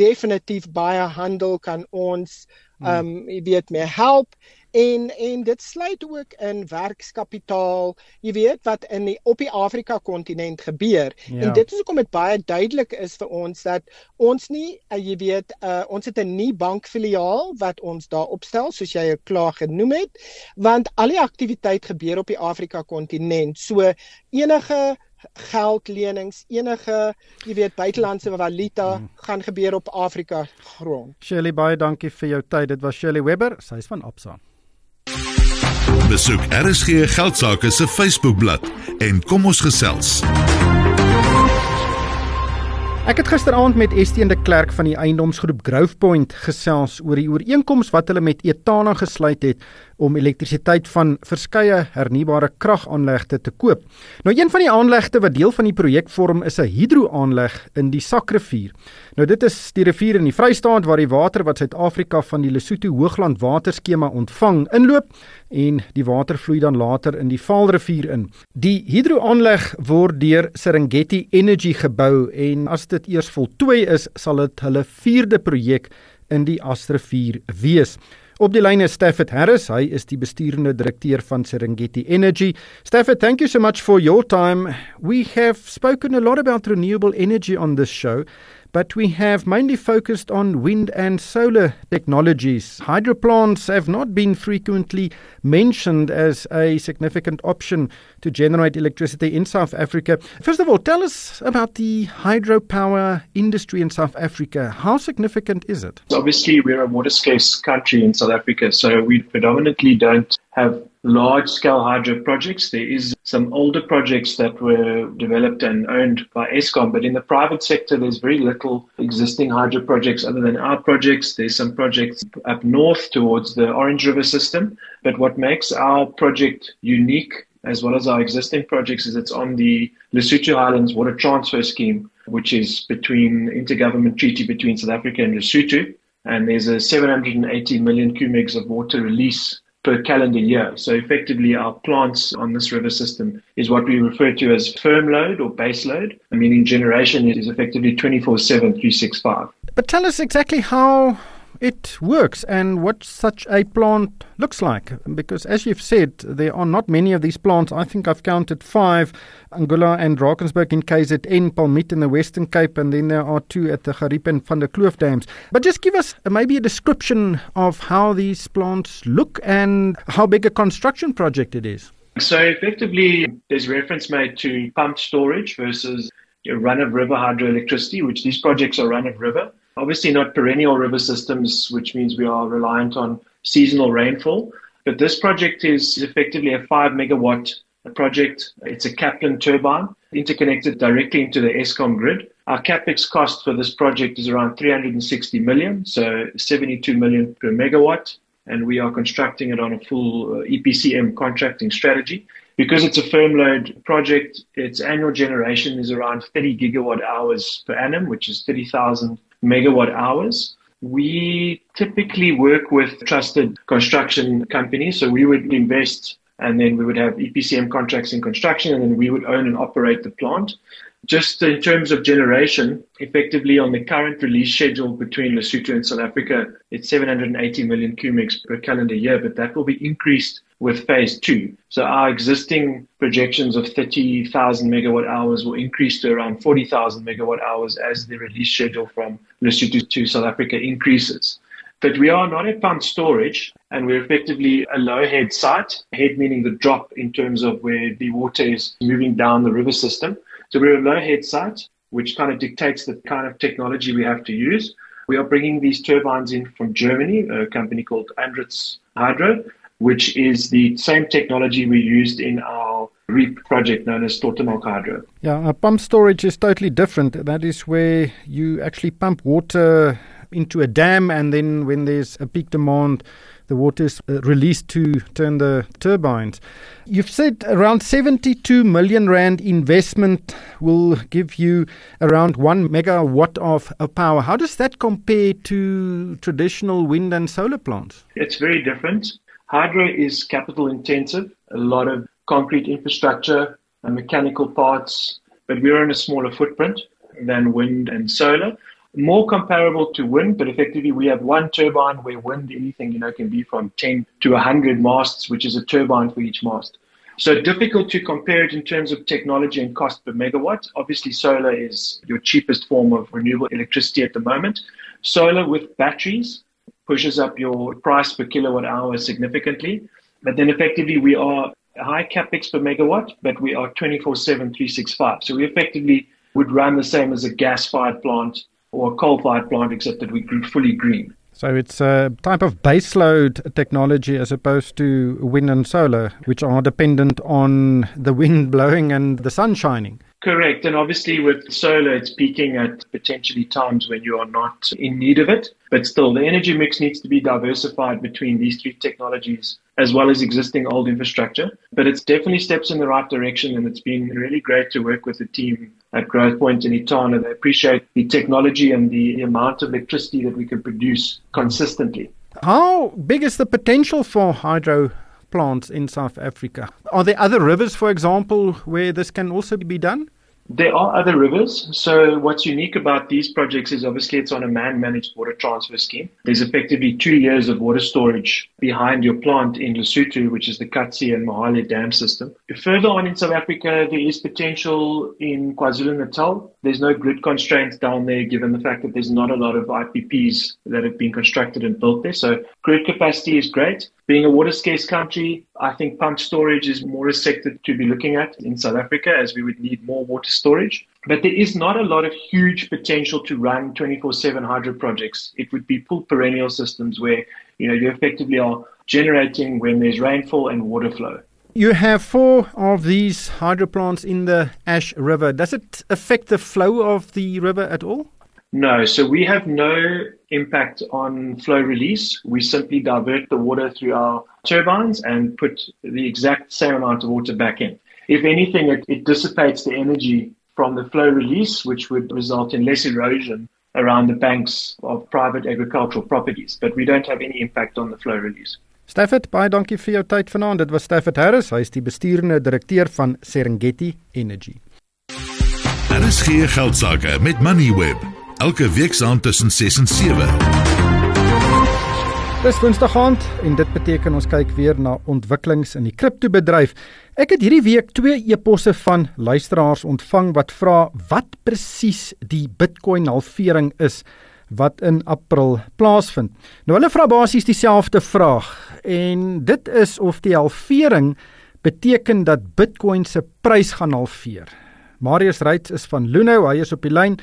definitief baie handel kan ons hmm. um, jy weet meer help en en dit sluit ook in werkskapitaal jy weet wat in die op die Afrika kontinent gebeur ja. en dit is hoekom dit baie duidelik is vir ons dat ons nie uh, jy weet uh, ons het 'n nie bankfiliaal wat ons daar opstel soos jy klaar genoem het want al die aktiwiteit gebeur op die Afrika kontinent so enige geldlenings, enige, jy weet, buitelandse valuta mm. gaan gebeur op Afrika grond. Shirley baie dankie vir jou tyd. Dit was Shirley Webber, sy is van Absa. Besoek RSG Geldsaake se Facebookblad en kom ons gesels. Ek het gisteraand met Estienne de Klerk van die eiendomsgroep Growthpoint gesels oor die ooreenkoms wat hulle met Etana gesluit het om elektrisiteit van verskeie hernubare kragaanlegte te koop. Nou een van die aanlegte wat deel van die projek vorm is 'n hidroaanleg in die Sakrivier. Nou dit is die rivier in die Vrystaat waar die water wat Suid-Afrika van die Lesotho Hoogland waterskema ontvang inloop en die water vloei dan later in die Vaalrivier in. Die hidroaanleg word deur Serengeti Energy gebou en as dit eers voltooi is, sal dit hulle 4de projek in die Asrivier wees. Op die lyn is Stafford Harris. Hy is die besturende direkteur van Serengeti Energy. Stafford, thank you so much for your time. We have spoken a lot about renewable energy on this show. But we have mainly focused on wind and solar technologies. Hydro plants have not been frequently mentioned as a significant option to generate electricity in South Africa. First of all, tell us about the hydropower industry in South Africa. How significant is it? Obviously, we're a water scarce country in South Africa, so we predominantly don't have large scale hydro projects. There is some older projects that were developed and owned by Eskom, but in the private sector, there's very little existing hydro projects other than our projects. There's some projects up north towards the Orange River system. But what makes our project unique as well as our existing projects is it's on the Lesotho Highlands Water Transfer Scheme, which is between intergovernment treaty between South Africa and Lesotho. And there's a 780 million cubic of water release per calendar year. So effectively our plants on this river system is what we refer to as firm load or base load, I meaning generation is effectively 24/7 365. But tell us exactly how it works and what such a plant looks like. Because as you've said, there are not many of these plants. I think I've counted five Angola and Drakensberg in KZN, Palmit in the Western Cape, and then there are two at the Gariep and Van der Kloof dams. But just give us maybe a description of how these plants look and how big a construction project it is. So effectively, there's reference made to pumped storage versus run of river hydroelectricity, which these projects are run of river. Obviously, not perennial river systems, which means we are reliant on seasonal rainfall. But this project is effectively a five megawatt project. It's a Kaplan turbine interconnected directly into the Eskom grid. Our capex cost for this project is around 360 million, so 72 million per megawatt. And we are constructing it on a full uh, EPCM contracting strategy. Because it's a firm load project, its annual generation is around 30 gigawatt hours per annum, which is 30,000 megawatt hours. We typically work with trusted construction companies. So we would invest and then we would have EPCM contracts in construction and then we would own and operate the plant. Just in terms of generation, effectively on the current release schedule between Lesotho and South Africa, it's 780 million cubics per calendar year, but that will be increased with phase two. So our existing projections of 30,000 megawatt hours will increase to around 40,000 megawatt hours as the release schedule from Lesotho to South Africa increases. But we are not a pump storage and we're effectively a low head site, head meaning the drop in terms of where the water is moving down the river system. So we're a low head site, which kind of dictates the kind of technology we have to use. We are bringing these turbines in from Germany, a company called Andritz Hydro, which is the same technology we used in our REAP project known as Totemalk Hydro. Yeah, a pump storage is totally different. That is where you actually pump water into a dam, and then when there's a peak demand, the water is uh, released to turn the turbines. You've said around 72 million rand investment will give you around 1 megawatt of power. How does that compare to traditional wind and solar plants? It's very different. Hydro is capital intensive, a lot of concrete infrastructure and mechanical parts, but we're in a smaller footprint than wind and solar more comparable to wind, but effectively we have one turbine where wind, anything, you know, can be from 10 to 100 masts, which is a turbine for each mast. So difficult to compare it in terms of technology and cost per megawatt. Obviously, solar is your cheapest form of renewable electricity at the moment. Solar with batteries pushes up your price per kilowatt hour significantly. But then effectively we are high capex per megawatt, but we are 24 7, 365. So we effectively would run the same as a gas fired plant or a coal-fired plant, except that we grew fully green. So it's a type of baseload technology as opposed to wind and solar, which are dependent on the wind blowing and the sun shining. Correct. And obviously, with solar, it's peaking at potentially times when you are not in need of it. But still, the energy mix needs to be diversified between these three technologies as well as existing old infrastructure. But it's definitely steps in the right direction. And it's been really great to work with the team at Growthpoint and Etana. They appreciate the technology and the amount of electricity that we can produce consistently. How big is the potential for hydro plants in South Africa? Are there other rivers, for example, where this can also be done? There are other rivers. So what's unique about these projects is obviously it's on a man-managed water transfer scheme. There's effectively two years of water storage behind your plant in Lesotho, which is the Katsi and Mahale dam system. Further on in South Africa, there is potential in KwaZulu-Natal. There's no grid constraints down there given the fact that there's not a lot of IPPs that have been constructed and built there. So grid capacity is great. Being a water scarce country, I think pump storage is more a sector to be looking at in South Africa as we would need more water storage. But there is not a lot of huge potential to run 24/7 hydro projects. It would be full perennial systems where you know you effectively are generating when there's rainfall and water flow. You have four of these hydro plants in the Ash River. Does it affect the flow of the river at all? No, so we have no impact on flow release. We simply divert the water through our turbines and put the exact same amount of water back in. If anything, it, it dissipates the energy from the flow release, which would result in less erosion around the banks of private agricultural properties. But we don't have any impact on the flow release. Stafford, baie dankie vir jou tyd vanaand. Dit was Stafford Harris, hy is die besturende direkteur van Serengeti Energy. Daar is geen geld sake met Moneyweb. Elke week saand tussen 6 en 7. Dis Woensdag aand en dit beteken ons kyk weer na ontwikkelings in die kriptobedryf. Ek het hierdie week twee eposse van luisteraars ontvang wat vra wat presies die Bitcoin halvering is wat in April plaasvind. Nou hulle vra basies dieselfde vraag en dit is of die halvering beteken dat Bitcoin se prys gaan halveer. Marius Reitz is van Luno, hy is op die lyn.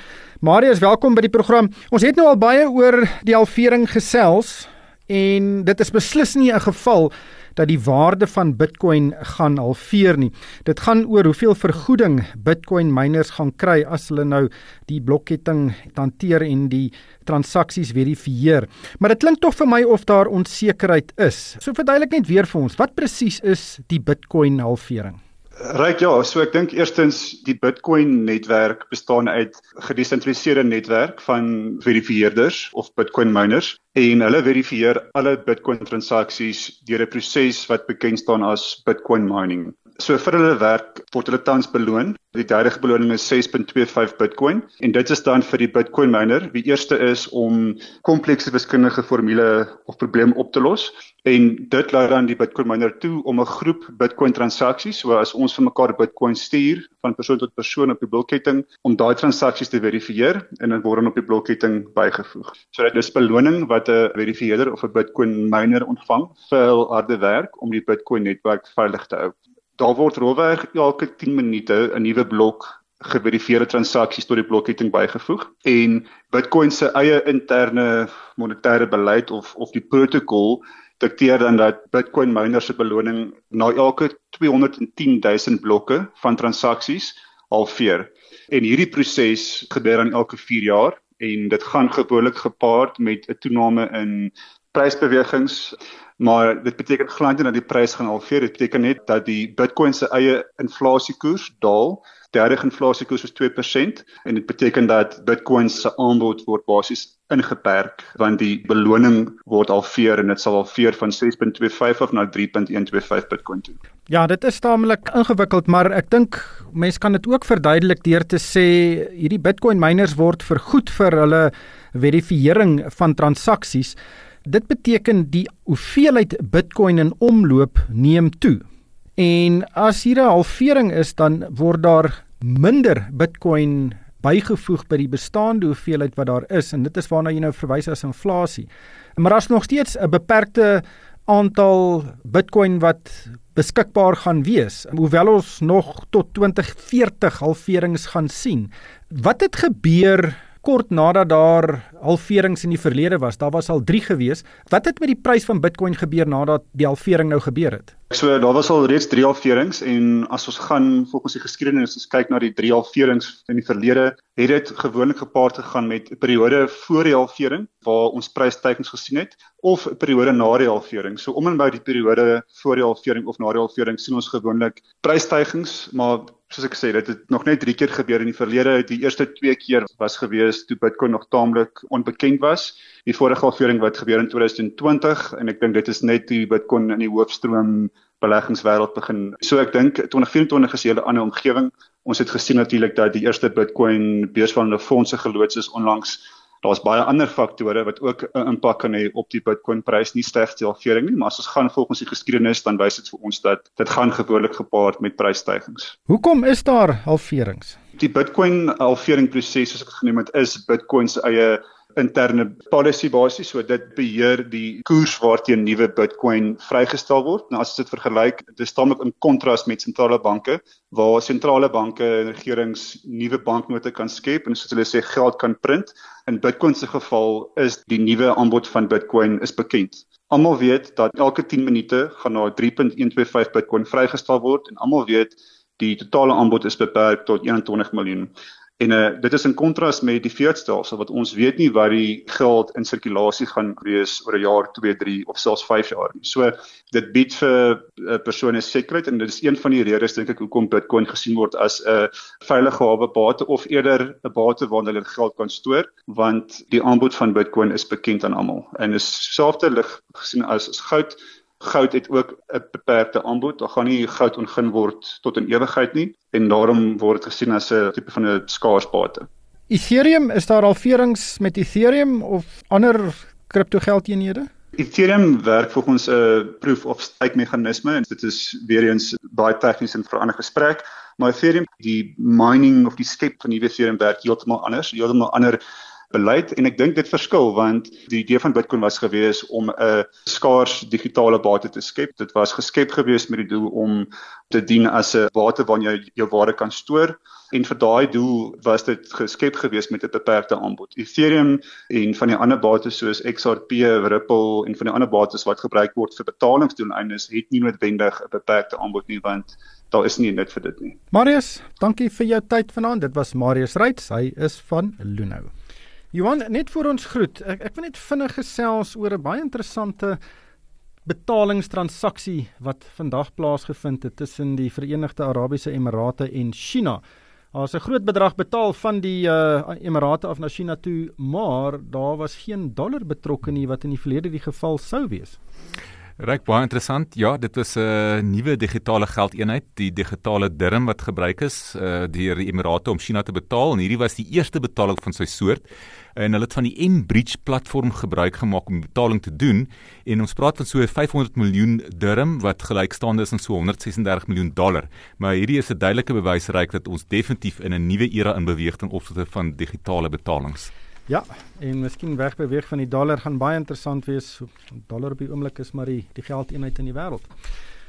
Marius, welkom by die program. Ons het nou al baie oor die halvering gesels en dit is beslis nie 'n geval dat die waarde van Bitcoin gaan halveer nie. Dit gaan oor hoeveel vergoeding Bitcoin miners gaan kry as hulle nou die blokketting hanteer en die transaksies verifieer. Maar dit klink tog vir my of daar onsekerheid is. So verduidelik net weer vir ons, wat presies is die Bitcoin halvering? Ryk ja, so ek dink eerstens die Bitcoin netwerk bestaan uit gedesentraliseerde netwerk van verifieerders of Bitcoin miners en hulle verifieer alle Bitcoin transaksies deur 'n proses wat bekend staan as Bitcoin mining. So vir hulle werk word hulle tans beloon. Die derde beloning is 6.25 Bitcoin en dit is dan vir die Bitcoin miner wie eerste is om komplekse wiskundige formule of probleme op te los en dit laat dan die Bitcoin miner toe om 'n groep Bitcoin transaksies, so as ons vir mekaar Bitcoin stuur van persoon tot persoon op die blokketting om daai transaksies te verifieer en dan word dan op die blokketting bygevoeg. So dit is beloning wat 'n verifieerder of 'n Bitcoin miner ontvang vir hul harde werk om die Bitcoin netwerk veilig te hou. Daar word rolweg elke 10 minute 'n nuwe blok geverifieerde transaksies tot die blokketting bygevoeg en Bitcoin se eie interne monetêre beleid of of die protokol dikteer dan dat Bitcoin miners se beloning na elke 210 000 blokke van transaksies halveer. En hierdie proses gebeur dan elke 4 jaar en dit gaan gewoonlik gepaard met 'n toename in prysbewegings maar dit beteken glad nie dat die prys gaan halveer dit beteken net dat die Bitcoin se eie inflasiekoers daal derde inflasiekoers is 2% en dit beteken dat Bitcoin se aanbod word basies ingeperk want die beloning word halveer en dit sal halveer van 6.25 af na 3.125 Bitcoin toe. Ja, dit is taamlik ingewikkeld, maar ek dink mense kan dit ook verduidelik deur te sê hierdie Bitcoin miners word vergoed vir hulle verifiering van transaksies. Dit beteken die hoeveelheid Bitcoin in omloop neem toe. En as hier 'n halvering is, dan word daar minder Bitcoin bygevoeg by die bestaande hoeveelheid wat daar is en dit is waarna jy nou verwys as inflasie. Maar daar's nog steeds 'n beperkte aantal Bitcoin wat beskikbaar gaan wees, hoewel ons nog tot 2040 halverings gaan sien. Wat het gebeur kort nadat daar halverings in die verlede was. Daar was al 3 gewees. Wat het met die prys van Bitcoin gebeur nadat die halvering nou gebeur het? So daar was al reeds 3 halverings en as ons gaan volgens die geskiedenis as kyk na die 3 halverings in die verlede, het dit gewoonlik gepaard gegaan met 'n periode voor die halvering waar ons prysstygings gesien het of 'n periode na die halvering. So om en by die periode voor die halvering of na die halvering sien ons gewoonlik prysstygings, maar soos ek sê, dit het nog net 3 keer gebeur in die verlede. Die eerste 2 keer was gewees toe Bitcoin nog taamlik onbekend was. Die vorige halvering wat gebeur in 2020 en ek dink dit is net die Bitcoin in die hoofstroom beleggingswêreld begin. So ek dink 2024 is 'n hele ander omgewing. Ons het gesien natuurlik dat die eerste Bitcoin beursvallende fondse geloods is onlangs Daar's baie ander faktore wat ook 'n impak kan hê op die Bitcoin prys, nie slegs die halvering nie, maar as ons gaan volgens die geskiedenis dan wys dit vir ons dat dit gaan gewoonlik gepaard met prysstygings. Hoekom is daar halverings? Die Bitcoin halvering proses soos ek genoem het, is Bitcoin se eie interne policy basies so dit beheer die koers waarteen nuwe Bitcoin vrygestel word. Nou as dit vergelyk, dit staan ook in kontras met sentrale banke waar sentrale banke en regerings nuwe banknote kan skep en soos hulle sê geld kan print. In Bitcoin se geval is die nuwe aanbod van Bitcoin is bekend. Almal weet dat elke 10 minute gaan daar 3.125 Bitcoin vrygestel word en almal weet die totale aanbod is beperk tot 21 miljoen. En uh, dit is in kontras met die fiat-stelsel wat ons weet nie wat die geld in sirkulasie gaan wees oor 'n jaar, 2, 3 of selfs 5 jaar nie. So dit bied vir uh, persone sekerheid en dit is een van die redes dink ek hoekom Bitcoin gesien word as 'n uh, veilige hawe bate of eerder 'n bate waar hulle geld kan stoor want die aanbod van Bitcoin is bekend aan almal en is selfde lig gesien as, as goud goud het ook 'n beperkte aanbod. Daar gaan nie goud ongin word tot in ewigheid nie en daarom word dit gesien as 'n tipe van 'n skaarsbate. Ethereum, is daar al veerings met Ethereum of ander kriptogeldeenhede? Ethereum werk volgens 'n proof of stake meganisme en dit is weer eens baie tegnies en verander gesprek. Maar Ethereum, die mining of die skep van die Ethereum werk heeltemal anders, heeltemal ander beleid en ek dink dit verskil want die idee van Bitcoin was gewees om 'n skaars digitale bate te skep. Dit was geskep gewees met die doel om te dien as 'n bate waarin jy jou waarde kan stoor en vir daai doel was dit geskep gewees met 'n beperkte aanbod. Ethereum en van die ander bates soos XRP, Ripple en van die ander bates wat gebruik word vir betalingsdoeleindes het nie noodwendig 'n beperkte aanbod nie want daar is nie net vir dit nie. Marius, dankie vir jou tyd vanaand. Dit was Marius Reitz. Hy is van Luno. Johan, net voor ons groet, ek ek wil net vinnig gesels oor 'n baie interessante betalingstransaksie wat vandag plaasgevind het tussen die Verenigde Arabiese Emirate en China. Daar's 'n groot bedrag betaal van die uh, Emirate af na China toe, maar daar was geen dollar betrokke nie wat in die verlede die geval sou wees. Ryk baie interessant. Ja, dit is 'n uh, nuwe digitale geldeenheid, die digitale dirham wat gebruik is uh, deur die Emirate om China te betaal en hierdie was die eerste betaling van sy soort. En hulle het van die M-Bridge platform gebruik gemaak om betaling te doen en ons praat van so 500 miljoen dirham wat gelykstaande is aan so 136 miljoen dollar. Maar hierdie is 'n duidelike bewys ryk dat ons definitief in 'n nuwe era in beweeg ten opsigte van digitale betalings. Ja, en miskien wegbeweeg van die dollar gaan baie interessant wees. Dollar op die oomblik is maar die die geldeenheid in die wêreld.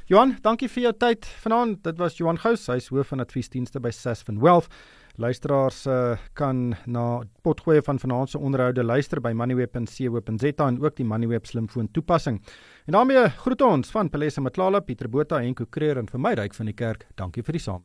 Johan, dankie vir jou tyd vanaand. Dit was Johan Gous, hy's hoof van adviesdienste by Sasfin Wealth. Luisteraars uh, kan na potgoeie van vanaand se onderhoude luister by moneyweb.co.za en ook die Moneyweb slimfoon toepassing. En daarmee groet ons van Pelesa Matlala, Pieter Botha en Ko Creer en vir my ryk van die kerk. Dankie vir die saam.